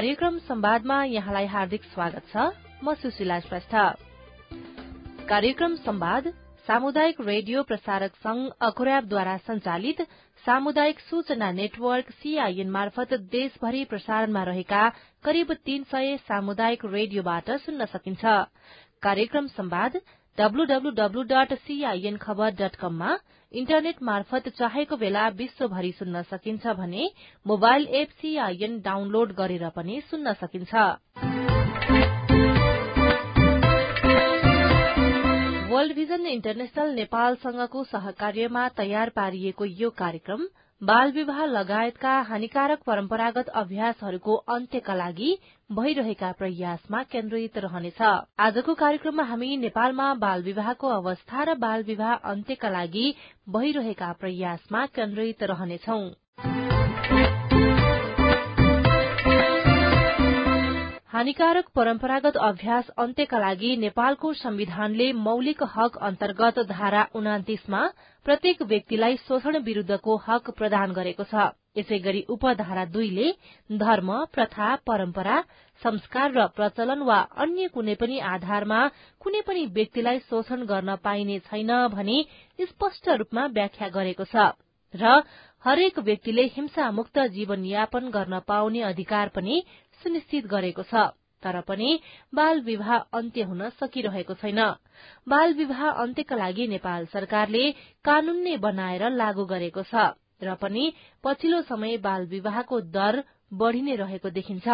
कार्यक्रम संवादमा यहाँलाई हार्दिक स्वागत छ। म सुशीला श्रेष्ठ। कार्यक्रम संवाद सामुदायिक रेडियो प्रसारक संघ अखुराबद्वारा संचालित सामुदायिक सूचना नेटवर्क सीआईएन मार्फत देशभरि प्रसारणमा रहेका करिब तीन सय सामुदायिक रेडियोबाट सुन्न सकिन्छ। कार्यक्रम संवाद सीआईएन खबर डट कममा इन्टरनेट मार्फत चाहेको बेला विश्वभरि सुन्न सकिन्छ भने मोबाइल एप सीआईएन डाउनलोड गरेर पनि सुन्न सकिन्छ। वर्ल्ड भिजन इन्टरनेशनल नेपालसँगको सहकार्यमा तयार पारिएको यो कार्यक्रम बाल विवाह लगायतका हानिकारक परम्परागत अभ्यासहरूको अन्त्यका लागि भइरहेका प्रयासमा केन्द्रित रहनेछ। आजको कार्यक्रममा हामी नेपालमा बाल विवाहको अवस्था र बाल विवाह अन्त्यका लागि भइरहेका प्रयासमा केन्द्रित रहनेछौं। हानिकारक परम्परागत अभ्यास अन्त्यका लागि नेपालको संविधानले मौलिक हक अन्तर्गत धारा उनातिसमा प्रत्येक व्यक्तिलाई शोषण विरूद्धको हक प्रदान गरेको छ। यसै गरी उपधारा दुईले धर्म प्रथा परम्परा संस्कार र प्रचलन वा अन्य कुनै पनि आधारमा कुनै पनि व्यक्तिलाई शोषण गर्न पाइने छैन भनी स्पष्ट रूपमा व्याख्या गरेको छ र हरेक व्यक्तिले हिंसामुक्त जीवनयापन गर्न पाउने अधिकार पनि सुनिश्चित गरेको छ तर पनि बाल विवाह अन्त्य हुन सकिरहेको छैन। बाल विवाह अन्त्यका लागि नेपाल सरकारले कानून नै बनाएर लागू गरेको छ र पनि पछिल्लो समय बाल विवाहको दर बढ़ी नै रहेको देखिन्छ।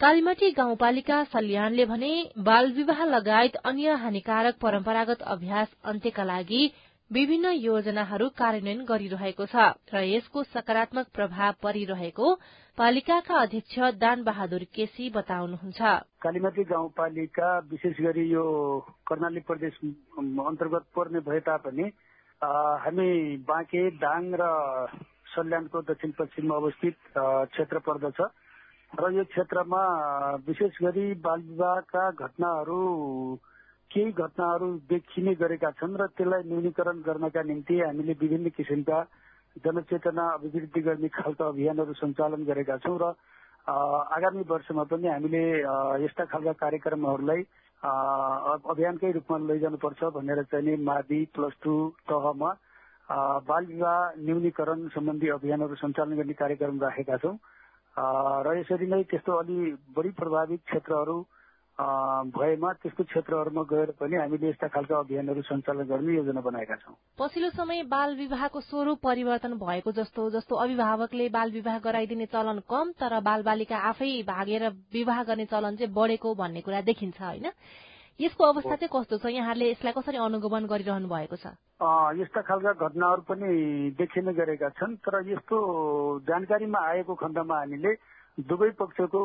कालीमाटी गाउँपालिका सल्यानले भने बाल विवाह लगायत अन्य हानिकारक परम्परागत अभ्यास अन्त्यका लागि विभिन्न योजनाहरू कार्यान्वयन गरिरहेको छ र यसको सकारात्मक प्रभाव परिरहेको पालिकाका अध्यक्ष दान बहादुर केसी बताउनुहुन्छ। कालीमाटी गाउँपालिका विशेष गरी यो कर्णाली प्रदेश अन्तर्गत पर्ने भए तापनि हामी बाँके दाङ र सल्यानको दक्षिण पश्चिममा अवस्थित क्षेत्र पर्दछ। र यो क्षेत्रमा विशेष गरी बाल विवाहका घटनाहरू केही घटनाहरू देखिने गरेका छन् र त्यसलाई न्यूनीकरण गर्नका निम्ति हामीले विभिन्न किसिमका जनचेतना अभिवृद्धि गर्ने खालका अभियानहरू सञ्चालन गरेका छौँ र आगामी वर्षमा पनि हामीले यस्ता खालका कार्यक्रमहरूलाई अभियानकै रूपमा लैजानुपर्छ भनेर चाहिँ मावि प्लस टू तहमा बाल विवाह न्यूनीकरण सम्बन्धी अभियानहरू सञ्चालन गर्ने कार्यक्रम राखेका छौँ। र यसरी नै त्यस्तो अलि बढी प्रभावित क्षेत्रहरू भएमा त्यस्तो क्षेत्रहरूमा गएर पनि हामीले यस्ता खालका अभियानहरू सञ्चालन गर्ने योजना बनाएका छौँ। पछिल्लो समय बाल विवाहको स्वरूप परिवर्तन भएको जस्तो जस्तो अभिभावकले बाल विवाह गराइदिने चलन कम तर बाल बालिका आफै भागेर विवाह गर्ने चलन चाहिँ बढेको भन्ने कुरा देखिन्छ होइन? यसको अवस्था चाहिँ कस्तो छ? यहाँहरूले यसलाई कसरी अनुगमन गरिरहनु भएको छ? यस्ता खालका घटनाहरू पनि देखिने गरेका छन् तर यस्तो जानकारीमा आएको खण्डमा हामीले दुवै पक्षको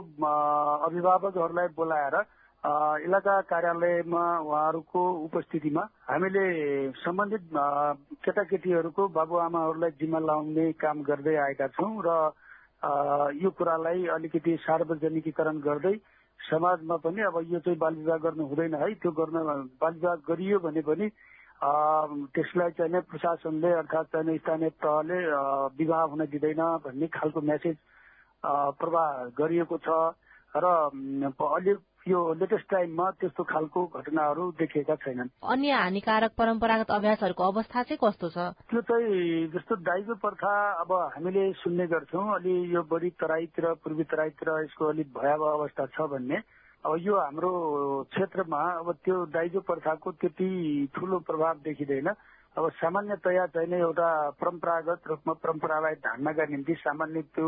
अभिभावकहरूलाई बोलाएर इलाका कार्यालयमा उहाँहरूको उपस्थितिमा हामीले सम्बन्धित केटाकेटीहरूको बाबुआमाहरूलाई जिम्मा लाउने काम गर्दै आएका छौँ र यो कुरालाई अलिकति सार्वजनिकीकरण गर्दै समाजमा पनि अब यो चाहिँ बाल विवाह गर्नु हुँदैन है त्यो गर्न बाल विवाह गरियो भने पनि त्यसलाई चाहिँ प्रशासनले अर्थात् चाहिँ स्थानीय तहले विवाह हुन दिँदैन भन्ने खालको मेसेज प्रवाह गरिएको छ र अलिक यो लेटेस्ट टाइममा त्यस्तो खालको घटनाहरू देखिएका छैनन्। अन्य हानिकारक परम्परागत अभ्यासहरूको अवस्था चाहिँ कस्तो छ? त्यो चाहिँ जस्तो दाइजो प्रथा अब हामीले सुन्ने गर्छौँ अलि यो बढी तराईतिर पूर्वी तराईतिर यसको अलिक भयावह अवस्था छ भन्ने। अब यो हाम्रो क्षेत्रमा अब त्यो दाइजो प्रथाको त्यति ठुलो प्रभाव देखिँदैन। अब सामान्यतया चाहिँ एउटा परम्परागत रूपमा परम्परालाई धान्नका निम्ति सामान्य त्यो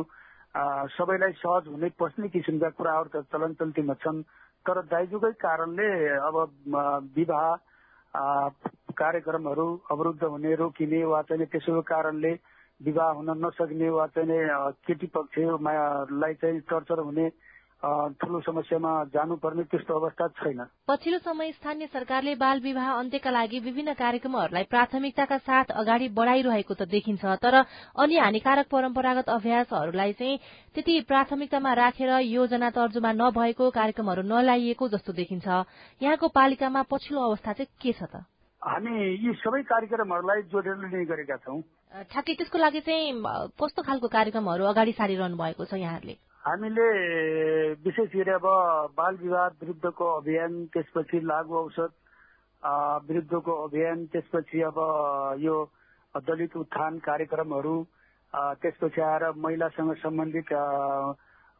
सबैलाई सहज हुने पस्ने किसिमका कुराहरू त चलन चल्तीमा छन्। तर दाइजोकै कारणले अब विवाह कार्यक्रमहरू अवरुद्ध हुने रोकिने वा चाहिँ त्यसो कारणले विवाह हुन नसक्ने वा चाहिँ केटी पक्षलाई चाहिँ टर्चर हुने ठूलो समस्यामा जानुपर्ने त्यस्तो अवस्था छैन। पछिल्लो समय स्थानीय सरकारले बाल विवाह अन्त्यका लागि विभिन्न कार्यक्रमहरूलाई प्राथमिकताका साथ अगाडि बढ़ाइरहेको त देखिन्छ तर अन्य हानिकारक परम्परागत अभ्यासहरूलाई चाहिँ त्यति प्राथमिकतामा राखेर योजना तर्जुमा नभएको कार्यक्रमहरू नलाइएको जस्तो देखिन्छ। यहाँको पालिकामा पछिल्लो अवस्था चाहिँ के छ त? हामी यी सबै कार्यक्रमहरूलाई जोडेर लिने गरेका छौँ। ठ्याक्कै त्यसको लागि चाहिँ कस्तो खालको कार्यक्रमहरू अगाडि सारिरहनु भएको छ यहाँहरूले? हामीले विशेष गरी अब बाल विवाद विरुद्धको अभियान त्यसपछि लागु औषध विरुद्धको अभियान त्यसपछि अब यो दलित उत्थान कार्यक्रमहरू त्यसपछि आएर महिलासँग सम्बन्धित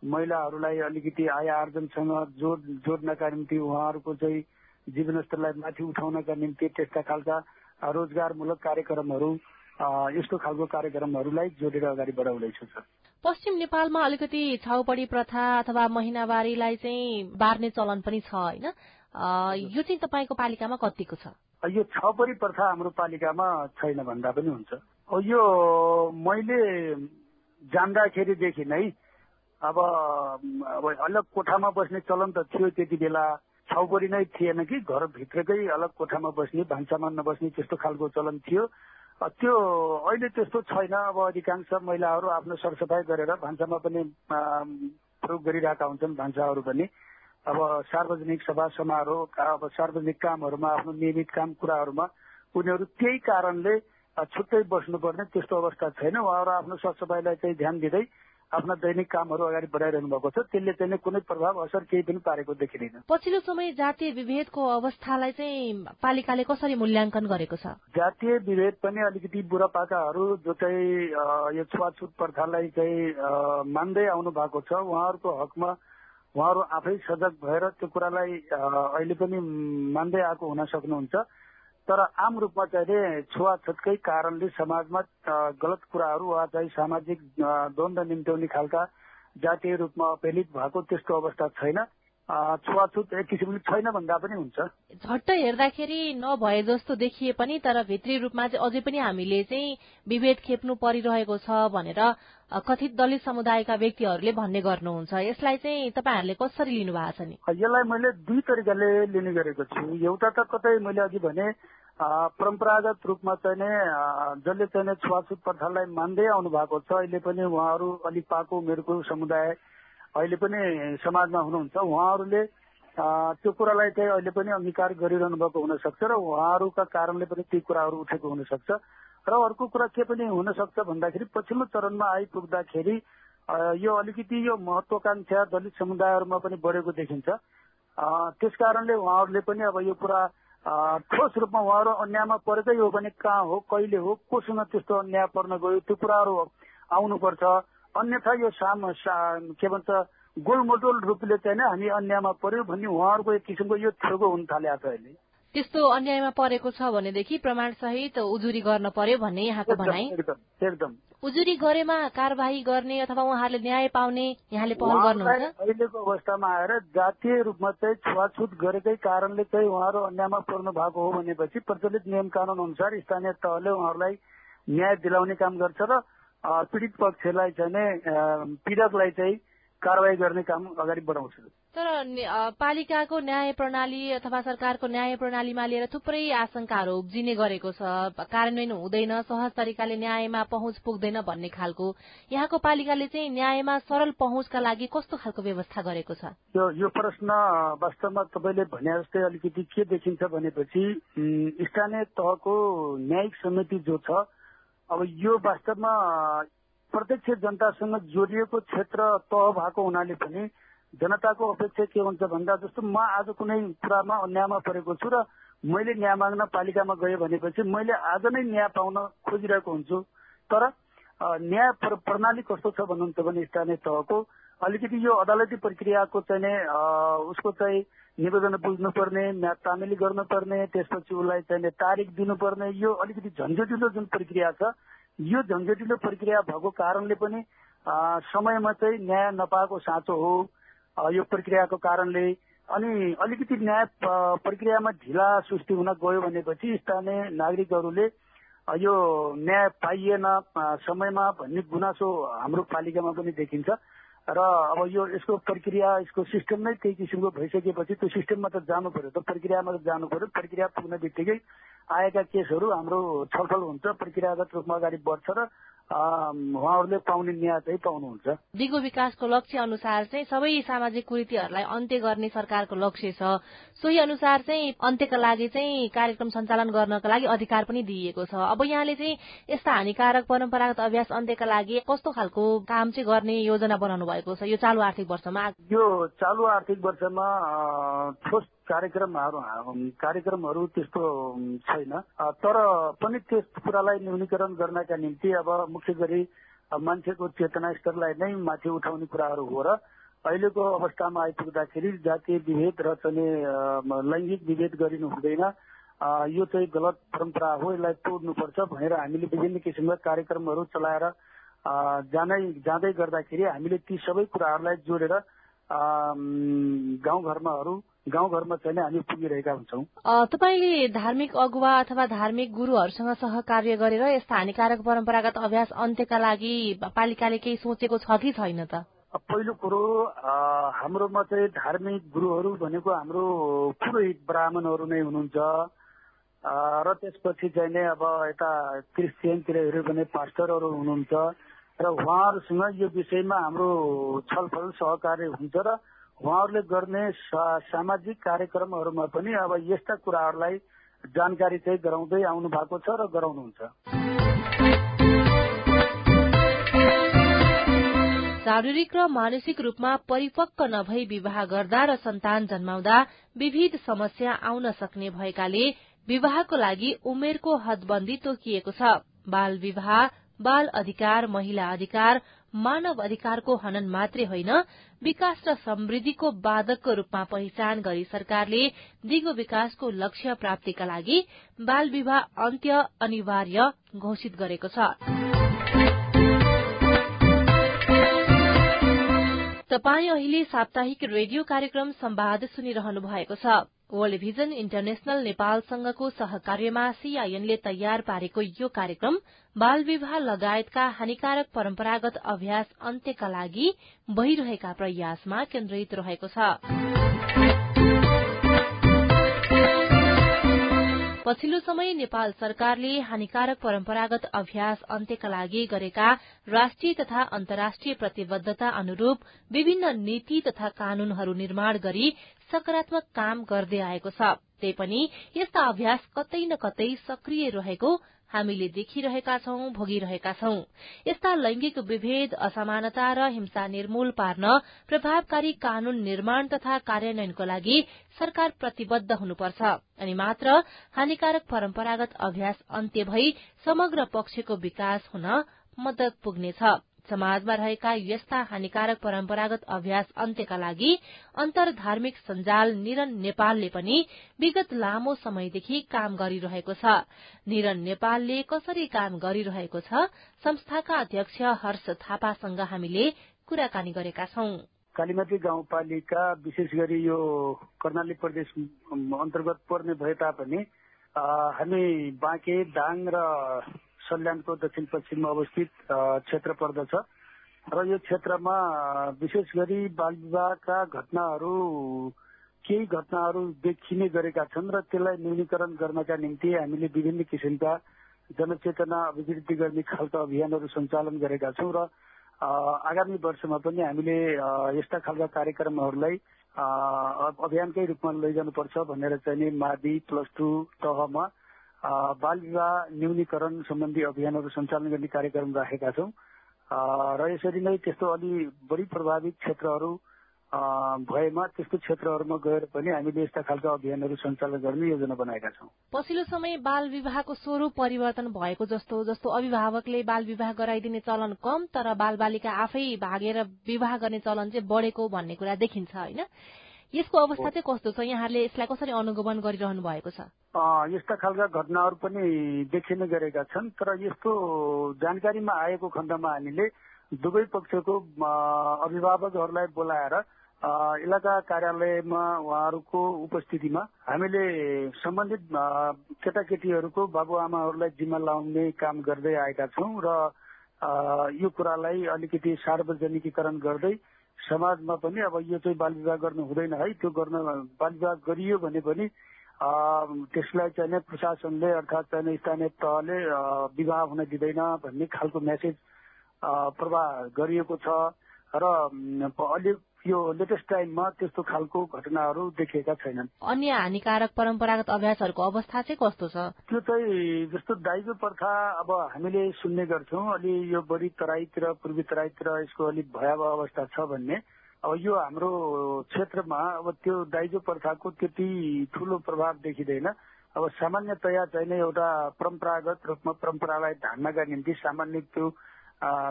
महिलाहरूलाई अलिकति आय आर्जनसँग जोड जोड्नका निम्ति उहाँहरूको चाहिँ जीवनस्तरलाई माथि उठाउनका निम्ति त्यस्ता खालका रोजगारमूलक कार्यक्रमहरू यस्तो खालको कार्यक्रमहरूलाई जोडेर अगाडि बढाउँदैछु सर। पश्चिम नेपालमा अलिकति छाउपडी प्रथा अथवा महिनावारीलाई चाहिँ बार्ने चलन पनि छ होइन? यो चाहिँ तपाईँको पालिकामा कतिको छ? यो छपरी प्रथा हाम्रो पालिकामा छैन भन्दा पनि हुन्छ। यो मैले जान्दाखेरिदेखि नै अब अलग कोठामा बस्ने चलन त थियो त्यति बेला। छाउपरी नै थिएन कि घरभित्रकै अलग कोठामा बस्ने भान्सामा नबस्ने त्यस्तो खालको चलन थियो। त्यो अहिले त्यस्तो छैन। अब अधिकांश महिलाहरू आफ्नो सरसफाइ गरेर भान्सामा पनि प्रयोग गरिरहेका हुन्छन् भान्साहरू पनि। अब सार्वजनिक सभा समारोह अब सार्वजनिक कामहरूमा आफ्नो नियमित काम कुराहरूमा उनीहरू त्यही कारणले छुट्टै बस्नुपर्ने त्यस्तो अवस्था छैन। उहाँहरू आफ्नो सरसफाइलाई चाहिँ ध्यान दिँदै आफ्ना दैनिक कामहरू अगाडि बढाइरहनु भएको छ। त्यसले चाहिँ कुनै प्रभाव असर केही पनि पारेको देखिँदैन। पछिल्लो समय जातीय विभेदको अवस्थालाई चाहिँ पालिकाले कसरी मूल्याङ्कन गरेको छ? जातीय विभेद पनि अलिकति बुढापाकाहरू जो चाहिँ यो छुवाछुत प्रथालाई चाहिँ मान्दै आउनु भएको छ उहाँहरूको हकमा उहाँहरू आफै सजग भएर त्यो कुरालाई अहिले पनि मान्दै आएको हुन सक्नुहुन्छ। तर आम रूपमा चाहिँ छुवाछुतकै कारणले समाजमा गलत कुराहरू वा चाहिँ सामाजिक द्वन्द निम्त्याउने खालका जातीय रूपमा अपहेलित भएको त्यस्तो अवस्था छैन। छुवाछुत एक किसिमले छैन भन्दा पनि हुन्छ। झट्ट हेर्दाखेरि नभए जस्तो देखिए पनि तर भित्री रूपमा चाहिँ अझै पनि हामीले चाहिँ विभेद खेप्नु परिरहेको छ भनेर कथित दलित समुदायका व्यक्तिहरूले भन्ने गर्नुहुन्छ। यसलाई चाहिँ तपाईँहरूले कसरी लिनु भएको छ नि? यसलाई मैले दुई तरिकाले लिने गरेको छु। एउटा त कतै मैले अघि भने परम्परागत रूपमा चाहिँ नै जसले चाहिँ छुवाछुत प्रथालाई मान्दै आउनु भएको छ अहिले पनि उहाँहरू अलिक पाको उमेरको समुदाय अहिले पनि समाजमा हुनुहुन्छ उहाँहरूले त्यो कुरालाई चाहिँ अहिले पनि अङ्गीकार गरिरहनु भएको हुन सक्छ र उहाँहरूका कारणले पनि ती कुराहरू उठेको हुन सक्छ र अर्को कुरा के पनि हुन सक्छ भन्दाखेरि पछिल्लो चरणमा आइपुग्दाखेरि यो अलिकति यो महत्वाकांक्षा दलित समुदायहरूमा पनि बढेको देखिन्छ। त्यस कारणले उहाँहरूले पनि अब यो कुरा ठोस रूपमा उहाँहरू अन्यायमा परेकै हो भने कहाँ हो कहिले हो कोसँग त्यस्तो अन्याय पर्न गयो त्यो कुराहरू आउनुपर्छ। अन्यथा यो साम के भन्छ गोलमटोल रूपले चाहिँ हामी अन्यायमा पर्यो भन्ने उहाँहरूको एक किसिमको यो थेगो हुन थालेको छ अहिले। त्यस्तो अन्यायमा परेको छ भनेदेखि प्रमाण सहित उजुरी गर्न पर्यो भन्ने यहाँको भनाइ। एकदम उजुरी गरेमा कार्यवाही गर्ने अथवा उहाँहरूले न्याय पाउने यहाँले पहल गर्नुहुन्छ? अहिलेको अवस्थामा आएर जातीय रूपमा चाहिँ छुवाछुत गरेकै कारणले चाहिँ उहाँहरू अन्यायमा पर्नु भएको हो भनेपछि प्रचलित नियम कानून अनुसार स्थानीय तहले उहाँहरूलाई न्याय दिलाउने काम गर्छ र पीडित पक्षलाई चाहिँ पीड़कलाई चाहिँ कारवाही गर्ने काम अगाडि बढाउँछ। तर पालिकाको न्याय प्रणाली अथवा सरकारको न्याय प्रणालीमा लिएर थुप्रै आशंकाहरू उब्जिने गरेको छ। कार्यान्वयन हुँदैन सहज तरिकाले न्यायमा पहुँच पुग्दैन भन्ने खालको। यहाँको पालिकाले चाहिँ न्यायमा सरल पहुँचका लागि कस्तो खालको व्यवस्था गरेको छ? यो यो प्रश्न वास्तवमा तपाईँले भने जस्तै अलिकति के देखिन्छ भनेपछि स्थानीय तहको न्यायिक समिति जो छ अब यो वास्तवमा प्रत्यक्ष जनतासँग जोडिएको क्षेत्र तह भएको हुनाले पनि जनताको अपेक्षा के हुन्छ भन्दा जस्तो म आज कुनै कुरामा अन्यायमा परेको छु र मैले न्याय माग्न पालिकामा गएँ भनेपछि मैले आज नै न्याय पाउन खोजिरहेको हुन्छु। तर न्याय प्रणाली कस्तो छ भन्नुहुन्छ भने स्थानीय तहको अलिकति यो अदालती प्रक्रियाको चाहिँ उसको चाहिँ निवेदन बुझ्नुपर्ने म्याद तामेली गर्नुपर्ने त्यसपछि उसलाई चाहिँ तारिक दिनुपर्ने यो अलिकति झन्झटिलो जुन प्रक्रिया छ यो झन्झटिलो प्रक्रिया भएको कारणले पनि समयमा चाहिँ न्याय नपाएको साँचो हो। यो प्रक्रियाको कारणले अनि अलिकति न्याय प्रक्रियामा ढिला सृष्टि हुन गयो भनेपछि स्थानीय नागरिकहरूले यो न्याय पाइएन समयमा भन्ने गुनासो हाम्रो पालिकामा पनि देखिन्छ। र अब यो यसको प्रक्रिया यसको सिस्टम नै त्यही किसिमको भइसकेपछि त्यो सिस्टममा त जानु पर्यो। त प्रक्रियामा त जानु पर्यो। प्रक्रिया पुग्ने बित्तिकै आएका केसहरू हाम्रो छलफल हुन्छ। प्रक्रियागत रूपमा अगाडि बढ्छ र उहाँहरूले पाउने न्याय चाहिँ पाउनुहुन्छ। दिगो विकासको लक्ष्य अनुसार चाहिँ सबै सामाजिक कुरीतिहरूलाई अन्त्य गर्ने सरकारको लक्ष्य छ। सोही अनुसार चाहिँ अन्त्यका लागि चाहिँ कार्यक्रम सञ्चालन गर्नका लागि अधिकार पनि दिइएको छ। अब यहाँले चाहिँ यस्ता हानिकारक परम्परागत अभ्यास अन्त्यका लागि कस्तो खालको काम चाहिँ गर्ने योजना बनाउनु भएको छ यो चालु आर्थिक वर्षमा? यो चालु आर्थिक वर्षमा ठोस कार्यक्रमहरू कार्यक्रमहरू त्यस्तो छैन। तर पनि त्यस कुरालाई न्यूनीकरण गर्नका निम्ति अब मुख्य गरी मान्छेको चेतना स्तरलाई नै माथि उठाउने कुराहरू हो र अहिलेको अवस्थामा आइपुग्दाखेरि जातीय विभेद र चाहिँ लैङ्गिक विभेद गरिनु हुँदैन। यो चाहिँ गलत परम्परा हो यसलाई तोड्नुपर्छ भनेर हामीले विभिन्न किसिमका कार्यक्रमहरू चलाएर जाँदै जाँदै गर्दाखेरि हामीले ती सबै कुराहरूलाई जोडेर गाउँघरमाहरू गाउँघरमा चाहिँ हामी पुगिरहेका हुन्छौँ। तपाईँले धार्मिक अगुवा अथवा धार्मिक गुरूहरूसँग सहकार्य गरेर यस्ता हानिकारक परम्परागत अभ्यास अन्त्यका लागि पालिकाले केही सोचेको छ कि छैन त? पहिलो कुरो हाम्रोमा चाहिँ धार्मिक गुरुहरू भनेको हाम्रो पुरोहित ब्राह्मणहरू नै हुनुहुन्छ। र त्यसपछि चाहिँ नै अब यता क्रिस्चियनतिर हेऱ्यो भने पास्टरहरू हुनुहुन्छ। र उहाँहरूसँग यो विषयमा हाम्रो छलफल सहकार्य हुन्छ र उहाँहरूले गर्ने सामाजिक कार्यक्रमहरूमा पनि अब यस्ता कुराहरूलाई जानकारी चाहिँ गराउँदै आउनु भएको छ र गराउनुहुन्छ। शारीरिक र मानसिक रूपमा परिपक्व नभई विवाह गर्दा र सन्तान जन्माउँदा विविध समस्या आउन सक्ने भएकाले विवाहको लागि उमेरको हदबन्दी तोकिएको छ। बाल विवाह बाल अधिकार महिला अधिकार मानव अधिकारको हनन मात्रै होइन विकास र समृद्धिको बाधकको रूपमा पहिचान गरी सरकारले दिगो विकासको लक्ष्य प्राप्तिका लागि बाल विवाह अन्त्य अनिवार्य घोषित गरेको छ। तपाई अहिले साप्ताहिक रेडियो कार्यक्रम संवाद सुनिरहनु भएको छ। वर्ल्ड भिजन इन्टरनेशनल नेपालसँगको सहकार्यमा सीआईएनले तयार पारेको यो कार्यक्रम बाल विवाह लगायतका हानिकारक परम्परागत अभ्यास अन्त्यका लागि भइरहेका प्रयासमा केन्द्रित रहेको छ। पछिल्लो समय नेपाल सरकारले हानिकारक परम्परागत अभ्यास अन्त्यका लागि गरेका राष्ट्रिय तथा अन्तर्राष्ट्रिय प्रतिबद्धता अनुरूप विभिन्न नीति तथा कानूनहरू निर्माण गरी सकारात्मक काम गर्दै आएको छ। त्यही पनि यस्ता अभ्यास कतै न कतै सक्रिय रहेको हामीले देखिरहेका छौं भोगिरहेका छौं। यस्ता लैंगिक विभेद असमानता र हिंसा निर्मूल पार्न प्रभावकारी कानून निर्माण तथा कार्यान्वयनको लागि सरकार प्रतिबद्ध हुनुपर्छ। अनि मात्र हानिकारक परम्परागत अभ्यास अन्त्य भई समग्र पक्षको विकास हुन मद्दत पुग्नेछ। समाजमा रहेका यस्ता हानिकारक परम्परागत अभ्यास अन्त्यका लागि अन्तर धार्मिक सञ्जाल निरन नेपालले पनि विगत लामो समयदेखि काम गरिरहेको छ। निरन नेपालले कसरी काम गरिरहेको छ संस्थाका अध्यक्ष हर्ष थापासँग हामीले कुराकानी गरेका छौं। कालीमाटी गाउँपालिका विशेष गरी यो कर्णाली प्रदेश अन्तर्गत पर्ने भए तापनि हामी बाँके दाङ र सल्यानको दक्षिण पश्चिममा अवस्थित क्षेत्र पर्दछ। र यो क्षेत्रमा विशेष गरी बाल विवाहका घटनाहरू केही घटनाहरू देखिने गरेका छन् र त्यसलाई न्यूनीकरण गर्नका निम्ति हामीले विभिन्न किसिमका जनचेतना अभिवृद्धि गर्ने खालका अभियानहरू सञ्चालन गरेका छौँ र आगामी वर्षमा पनि हामीले यस्ता खालका कार्यक्रमहरूलाई अभियानकै रूपमा लैजानुपर्छ भनेर चाहिँ माधि प्लस टू तहमा बाल विवाह न्यूनीकरण सम्बन्धी अभियानहरू सञ्चालन गर्ने कार्यक्रम राखेका छौँ। र यसरी नै त्यस्तो अलि बढी प्रभावित क्षेत्रहरू भएमा त्यस्तो क्षेत्रहरूमा गएर पनि हामीले यस्ता खालका अभियानहरू सञ्चालन गर्ने योजना बनाएका छौँ। पछिल्लो समय बाल विवाहको स्वरूप परिवर्तन भएको जस्तो जस्तो अभिभावकले बाल विवाह गराइदिने चलन कम तर बाल बालिका आफै भागेर विवाह गर्ने चलन चाहिँ बढेको भन्ने कुरा देखिन्छ होइन? यसको अवस्था चाहिँ कस्तो छ? यहाँहरूले यसलाई कसरी अनुगमन गरिरहनु भएको छ? यस्ता खालका घटनाहरू पनि देखिने गरेका छन् तर यस्तो जानकारीमा आएको खण्डमा हामीले दुवै पक्षको अभिभावकहरूलाई बोलाएर इलाका कार्यालयमा उहाँहरूको उपस्थितिमा हामीले सम्बन्धित केटाकेटीहरूको बाबुआमाहरूलाई जिम्मा लाउने काम गर्दै आएका छौँ र यो कुरालाई अलिकति सार्वजनिकीकरण गर्दै समाजमा पनि अब यो चाहिँ बाल विवाह गर्नु हुँदैन है त्यो गर्न बाल विवाह गरियो भने पनि त्यसलाई चाहिँ प्रशासनले अर्थात् चाहिँ स्थानीय तहले विवाह हुन दिँदैन भन्ने खालको मेसेज प्रवाह गरिएको छ। र अलिक यो लेटेस्ट टाइममा त्यस्तो खालको घटनाहरू देखिएका छैनन्। अन्य हानिकारक परम्परागत अभ्यासहरूको अवस्था चाहिँ कस्तो छ? त्यो चाहिँ जस्तो दाइजो प्रथा अब हामीले सुन्ने गर्छौँ अलि यो बढी तराईतिर पूर्वी तराईतिर यसको अलिक भयावह अवस्था छ भन्ने। अब यो हाम्रो क्षेत्रमा अब त्यो दाइजो प्रथाको त्यति ठुलो प्रभाव देखिँदैन। अब सामान्यतया चाहिँ एउटा परम्परागत रूपमा परम्परालाई धान्नका निम्ति सामान्य त्यो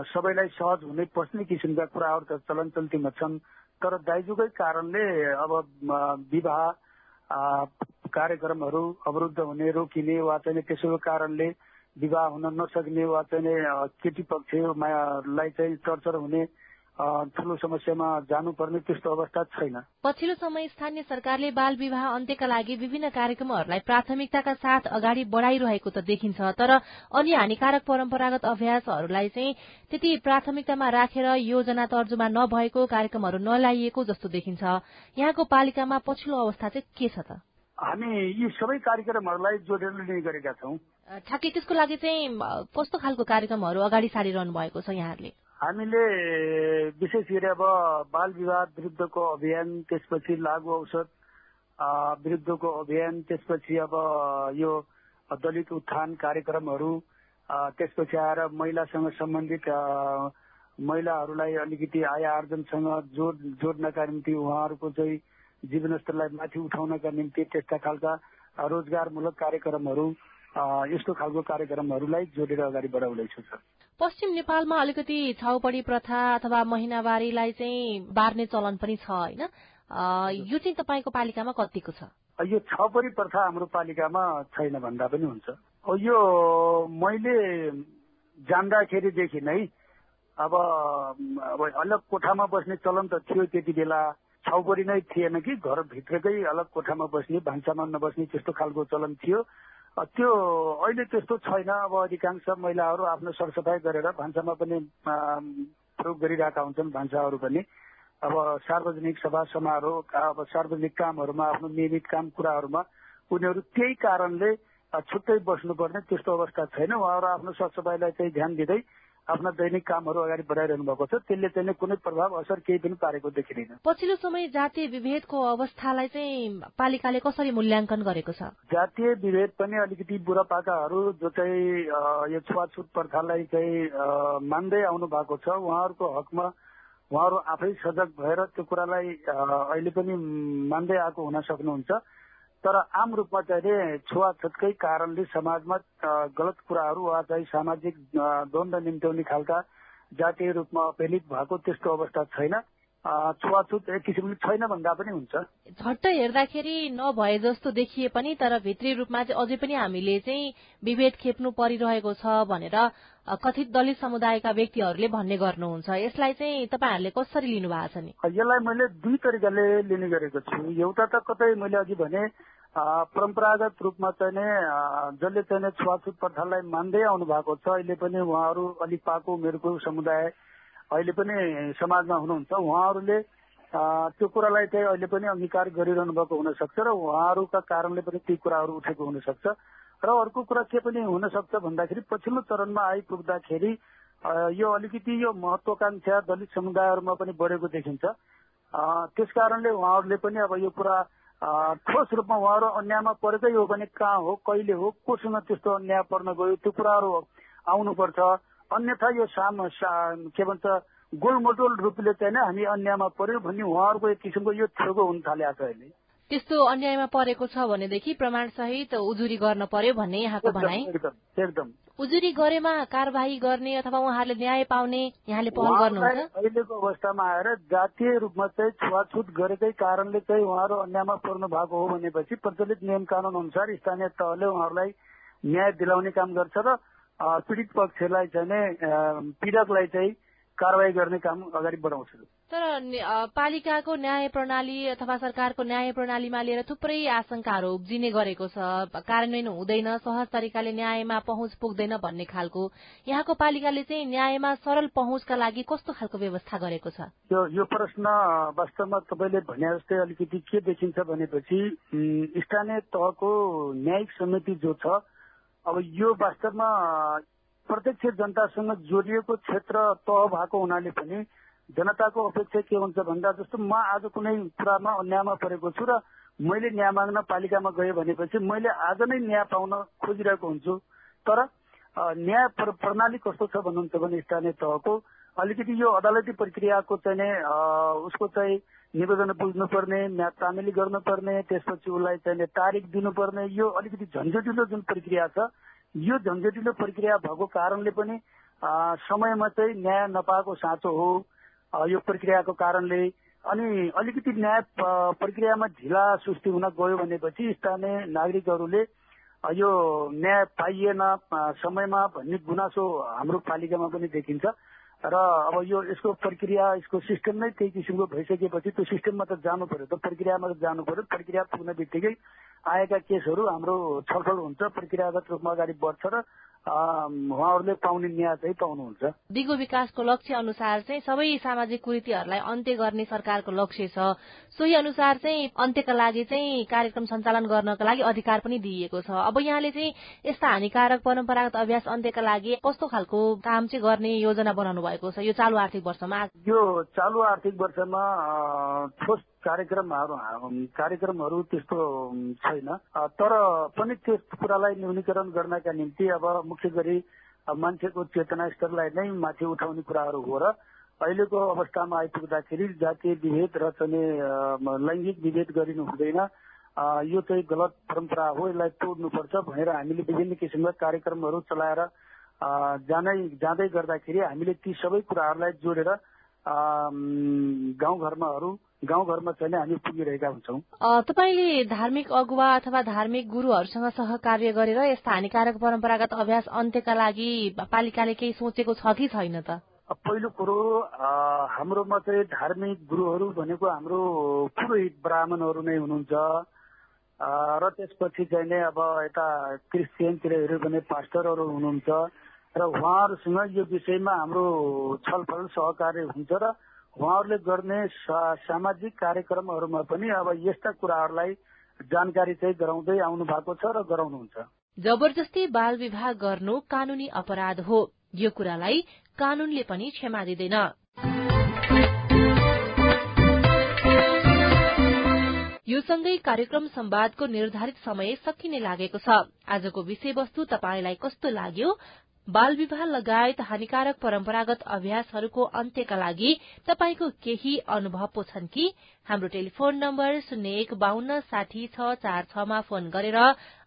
सबैलाई सहज हुने पस्ने किसिमका कुराहरू त चलन चल्तीमा छन्। तर दाइजोकै कारणले अब विवाह कार्यक्रमहरू अवरुद्ध हुने रोकिने वा चाहिँ त्यसो कारणले विवाह हुन नसक्ने वा चाहिँ केटी पक्षलाई चाहिँ टर्चर हुने ठूलो समस्यामा जानुपर्ने त्यस्तो अवस्था छैन। पछिल्लो समय स्थानीय सरकारले बाल विवाह अन्त्यका लागि विभिन्न कार्यक्रमहरूलाई प्राथमिकताका साथ अगाडि बढ़ाइरहेको त देखिन्छ तर अन्य हानिकारक परम्परागत अभ्यासहरूलाई चाहिँ त्यति प्राथमिकतामा राखेर योजना तर्जुमा नभएको कार्यक्रमहरू नलाइएको जस्तो देखिन्छ। यहाँको पालिकामा पछिल्लो अवस्था चाहिँ के छ त? हामी यी सबै कार्यक्रमहरूलाई जोडेर लिने गरेका छौँ। ठ्याक्कै त्यसको लागि चाहिँ कस्तो खालको कार्यक्रमहरू अगाडि सारिरहनु भएको छ यहाँहरूले? हामीले विशेष गरी अब बाल विवाह विरुद्धको अभियान त्यसपछि लागु औषध विरुद्धको अभियान त्यसपछि अब यो दलित उत्थान कार्यक्रमहरू त्यसपछि आएर महिलासँग सम्बन्धित महिलाहरूलाई अलिकति आय आर्जनसँग जोड जोड्नका निम्ति उहाँहरूको चाहिँ जीवनस्तरलाई माथि उठाउनका निम्ति त्यस्ता खालका रोजगारमूलक कार्यक्रमहरू यस्तो खालको कार्यक्रमहरूलाई जोडेर अगाडि बढाउँदैछु सर। पश्चिम नेपालमा अलिकति छाउपडी प्रथा अथवा महिनावारीलाई चाहिँ बार्ने चलन पनि छ होइन? यो चाहिँ तपाईँको पालिकामा कतिको छ? यो छाउपडी प्रथा हाम्रो पालिकामा छैन भन्दा पनि हुन्छ। यो मैले जान्दाखेरिदेखि नै अब अब अलग कोठामा बस्ने चलन त थियो त्यति बेला। छाउपडी नै थिएन कि घरभित्रकै अलग कोठामा बस्ने भान्सामा नबस्ने त्यस्तो खालको चलन थियो। त्यो अहिले त्यस्तो छैन। अब अधिकांश महिलाहरू आफ्नो सरसफाइ गरेर भान्सामा पनि प्रयोग गरिरहेका हुन्छन् भान्साहरू पनि। अब सार्वजनिक सभा समारोह अब सार्वजनिक कामहरूमा आफ्नो नियमित काम कुराहरूमा उनीहरू त्यही कारणले छुट्टै बस्नुपर्ने त्यस्तो अवस्था छैन। उहाँहरू आफ्नो सरसफाइलाई चाहिँ ध्यान दिँदै आफ्ना दैनिक कामहरू अगाडि बढाइरहनु भएको छ। त्यसले चाहिँ कुनै प्रभाव असर केही पनि पारेको देखिँदैन। पछिल्लो समय जातीय विभेदको अवस्थालाई चाहिँ पालिकाले कसरी मूल्याङ्कन गरेको छ? जातीय विभेद पनि अलिकति बुढापाकाहरू जो चाहिँ यो छुवाछुत प्रथालाई चाहिँ मान्दै आउनु भएको छ उहाँहरूको हकमा उहाँहरू आफै सजग भएर त्यो कुरालाई अहिले पनि मान्दै आएको हुन सक्नुहुन्छ। तर आम रूपमा चाहिँ छुवाछुतकै कारणले समाजमा गलत कुराहरू वा चाहिँ सामाजिक द्वन्द निम्त्याउने खालका जातीय रूपमा अपहेलित भएको त्यस्तो अवस्था छैन। छुवाछुत एक किसिमले छैन भन्दा पनि हुन्छ। झट्ट हेर्दाखेरि नभए जस्तो देखिए पनि तर भित्री रूपमा चाहिँ अझै पनि हामीले चाहिँ विभेद खेप्नु परिरहेको छ भनेर कथित दलित समुदायका व्यक्तिहरूले भन्ने गर्नुहुन्छ। यसलाई चाहिँ तपाईँहरूले कसरी लिनु भएको छ नि? यसलाई मैले दुई तरिकाले लिने गरेको छु। एउटा त कतै मैले अघि भने परम्परागत रूपमा चाहिँ नै जसले चाहिँ छुवाछुत प्रथालाई मान्दै आउनु भएको छ अहिले पनि उहाँहरू अलिक पाको उमेरको समुदाय अहिले पनि समाजमा हुनुहुन्छ उहाँहरूले त्यो कुरालाई चाहिँ अहिले पनि अङ्गीकार गरिरहनु भएको हुनसक्छ र उहाँहरूका कारणले पनि ती कुराहरू उठेको हुनसक्छ। र अर्को कुरा के पनि हुनसक्छ भन्दाखेरि पछिल्लो चरणमा आइपुग्दाखेरि यो अलिकति यो महत्वाकांक्षा दलित समुदायहरूमा पनि बढेको देखिन्छ। त्यस कारणले उहाँहरूले पनि अब यो कुरा ठोस रूपमा उहाँहरू अन्यायमा परेकै हो भने कहाँ हो कहिले हो कोसँग त्यस्तो अन्याय पर्न गयो त्यो कुराहरू आउनुपर्छ। अन्यथा यो साम के भन्छ गोलमटोल रूपले चाहिँ हामी अन्यायमा पर्यो भन्ने उहाँहरूको एक किसिमको यो थेगो हुन थालेको छ अहिले। त्यस्तो अन्यायमा परेको छ भनेदेखि प्रमाण सहित उजुरी गर्न पर्यो भन्ने यहाँको भनाइ? एकदम उजुरी गरेमा कार्यवाही गर्ने अथवा उहाँहरूले न्याय पाउने यहाँले पहल गर्नुहुन्छ? अहिलेको अवस्थामा आएर जातीय रूपमा चाहिँ छुवाछुत गरेकै कारणले चाहिँ उहाँहरू अन्यायमा पर्नु भएको हो भनेपछि प्रचलित नियम कानून अनुसार स्थानीय तहले उहाँहरूलाई न्याय दिलाउने काम गर्छ र पीडित पक्षलाई चाहिँ पीडकलाई चाहिँ कारवाही गर्ने काम अगाडि बढाउँछु। तर पालिकाको न्याय प्रणाली अथवा सरकारको न्याय प्रणालीमा लिएर थुप्रै आशंकाहरू उब्जिने गरेको छ। कार्यान्वयन हुँदैन सहज तरिकाले न्यायमा पहुँच पुग्दैन भन्ने खालको। यहाँको पालिकाले चाहिँ न्यायमा सरल पहुँचका लागि कस्तो खालको व्यवस्था गरेको छ? यो यो प्रश्न वास्तवमा तपाईँले भने जस्तै अलिकति के देखिन्छ भनेपछि स्थानीय तहको न्यायिक समिति जो छ अब यो वास्तवमा प्रत्यक्ष जनतासँग जोडिएको क्षेत्र तह भएको हुनाले पनि जनताको अपेक्षा के हुन्छ भन्दा जस्तो म आज कुनै कुरामा अन्यायमा परेको छु र मैले न्याय माग्न पालिकामा गएँ भनेपछि मैले आज नै न्याय पाउन खोजिरहेको हुन्छु। तर न्याय प्रणाली कस्तो छ भन्नुहुन्छ भने स्थानीय तहको अलिकति यो अदालती प्रक्रियाको चाहिँ उसको चाहिँ निवेदन बुझ्नुपर्ने तामेली गर्नुपर्ने त्यसपछि उसलाई चाहिँ तारिक दिनुपर्ने यो अलिकति झन्झटिलो जुन प्रक्रिया छ यो झन्झटिलो प्रक्रिया भएको कारणले पनि समयमा चाहिँ न्याय नपाएको साँचो हो यो प्रक्रियाको कारणले। अनि अलिकति न्याय प्रक्रियामा ढिला सुस्ती हुन गयो भनेपछि स्थानीय नागरिकहरूले यो न्याय पाइएन समयमा भन्ने गुनासो हाम्रो पालिकामा पनि देखिन्छ। र अब यो यसको प्रक्रिया यसको सिस्टम नै त्यही किसिमको भइसकेपछि त्यो सिस्टममा त जानु पर्यो। त प्रक्रियामा त जानु पर्यो। प्रक्रिया पुग्ने बित्तिकै आएका केसहरू हाम्रो छलफल हुन्छ। प्रक्रियागत रूपमा अगाडि बढ्छ र उहाँहरूले पाउने न्याय चाहिँ पाउनुहुन्छ। दिगो विकासको लक्ष्य अनुसार चाहिँ सबै सामाजिक कुरीतिहरूलाई अन्त्य गर्ने सरकारको लक्ष्य छ। सोही अनुसार चाहिँ अन्त्यका लागि चाहिँ कार्यक्रम सञ्चालन गर्नका लागि अधिकार पनि दिइएको छ। अब यहाँले चाहिँ यस्ता हानिकारक परम्परागत अभ्यास अन्त्यका लागि कस्तो खालको काम चाहिँ गर्ने योजना बनाउनु भएको छ? यो चालु आर्थिक वर्षमा? यो चालु आर्थिक वर्षमा ठोस कार्यक्रमहरू कार्यक्रमहरू त्यस्तो छैन। तर पनि त्यस कुरालाई न्यूनीकरण गर्नका निम्ति अब मुख्य गरी मान्छेको चेतना स्तरलाई नै माथि उठाउने कुराहरू हो र अहिलेको अवस्थामा आइपुग्दाखेरि जातीय विभेद र चाहिँ लैङ्गिक विभेद गरिनु हुँदैन। यो चाहिँ गलत परम्परा हो यसलाई तोड्नुपर्छ भनेर हामीले विभिन्न किसिमका कार्यक्रमहरू चलाएर जाँदै जाँदै गर्दाखेरि हामीले ती सबै कुराहरूलाई जोडेर गाउँघरमाहरू गाउँघरमा चाहिँ हामी पुगिरहेका हुन्छौँ। तपाईँले धार्मिक अगुवा अथवा धार्मिक गुरूहरूसँग सहकार्य गरेर यस्ता हानिकारक परम्परागत अभ्यास अन्त्यका लागि पालिकाले केही सोचेको छ कि छैन त? पहिलो कुरो हाम्रोमा चाहिँ धार्मिक गुरुहरू भनेको हाम्रो पुरोहित ब्राह्मणहरू नै हुनुहुन्छ। र त्यसपछि चाहिँ नै अब यता क्रिस्चियनतिर हेऱ्यो भने पास्टरहरू हुनुहुन्छ। र उहाँहरूसँग यो विषयमा हाम्रो छलफल सहकार्य हुन्छ र उहाँहरूले गर्ने सामाजिक कार्यक्रमहरूमा पनि अब यस्ता कुराहरूलाई जानकारी चाहिँ गराउँदै आउनु भएको छ र गराउनुहुन्छ। जबरजस्ती बाल विवाह गर्नु कानूनी अपराध हो। यो कुरालाई कानूनले पनि क्षमा दिँदैन। यो सँगै कार्यक्रम संवादको निर्धारित समय सकिने लागेको छ। आजको विषयवस्तु तपाईँलाई कस्तो लाग्यो बाल विवाह लगायत हानिकारक परम्परागत अभ्यासहरूको अन्त्यका लागि तपाईँको केही अनुभव पो छन् कि? हाम्रो टेलिफोन नम्बर शून्य एक बान्न साठी छ चार छमा फोन गरेर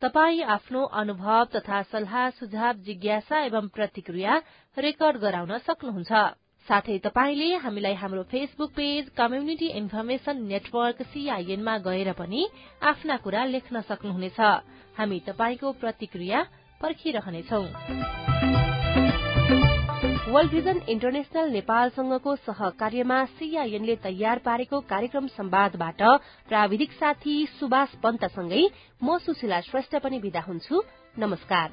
तपाई आफ्नो अनुभव तथा सल्लाह सुझाव जिज्ञासा एवं प्रतिक्रिया रेकर्ड गराउन सक्नुहुन्छ। साथै तपाईँले हामीलाई हाम्रो Facebook page community information network सीआईएनमा गएर पनि आफ्ना कुरा लेख्न सक्नुहुनेछ। हामी तपाईँको प्रतिक्रिया पर्खिरहनेछौ। वर्ल्ड भिजन इन्टरनेशनल नेपालसँगको सहकार्यमा सीआईएनले तयार पारेको कार्यक्रम संवादबाट प्राविधिक साथी सुभाष पन्तसँगै म सुशीला श्रेष्ठ पनि विदा हुन्छु। नमस्कार।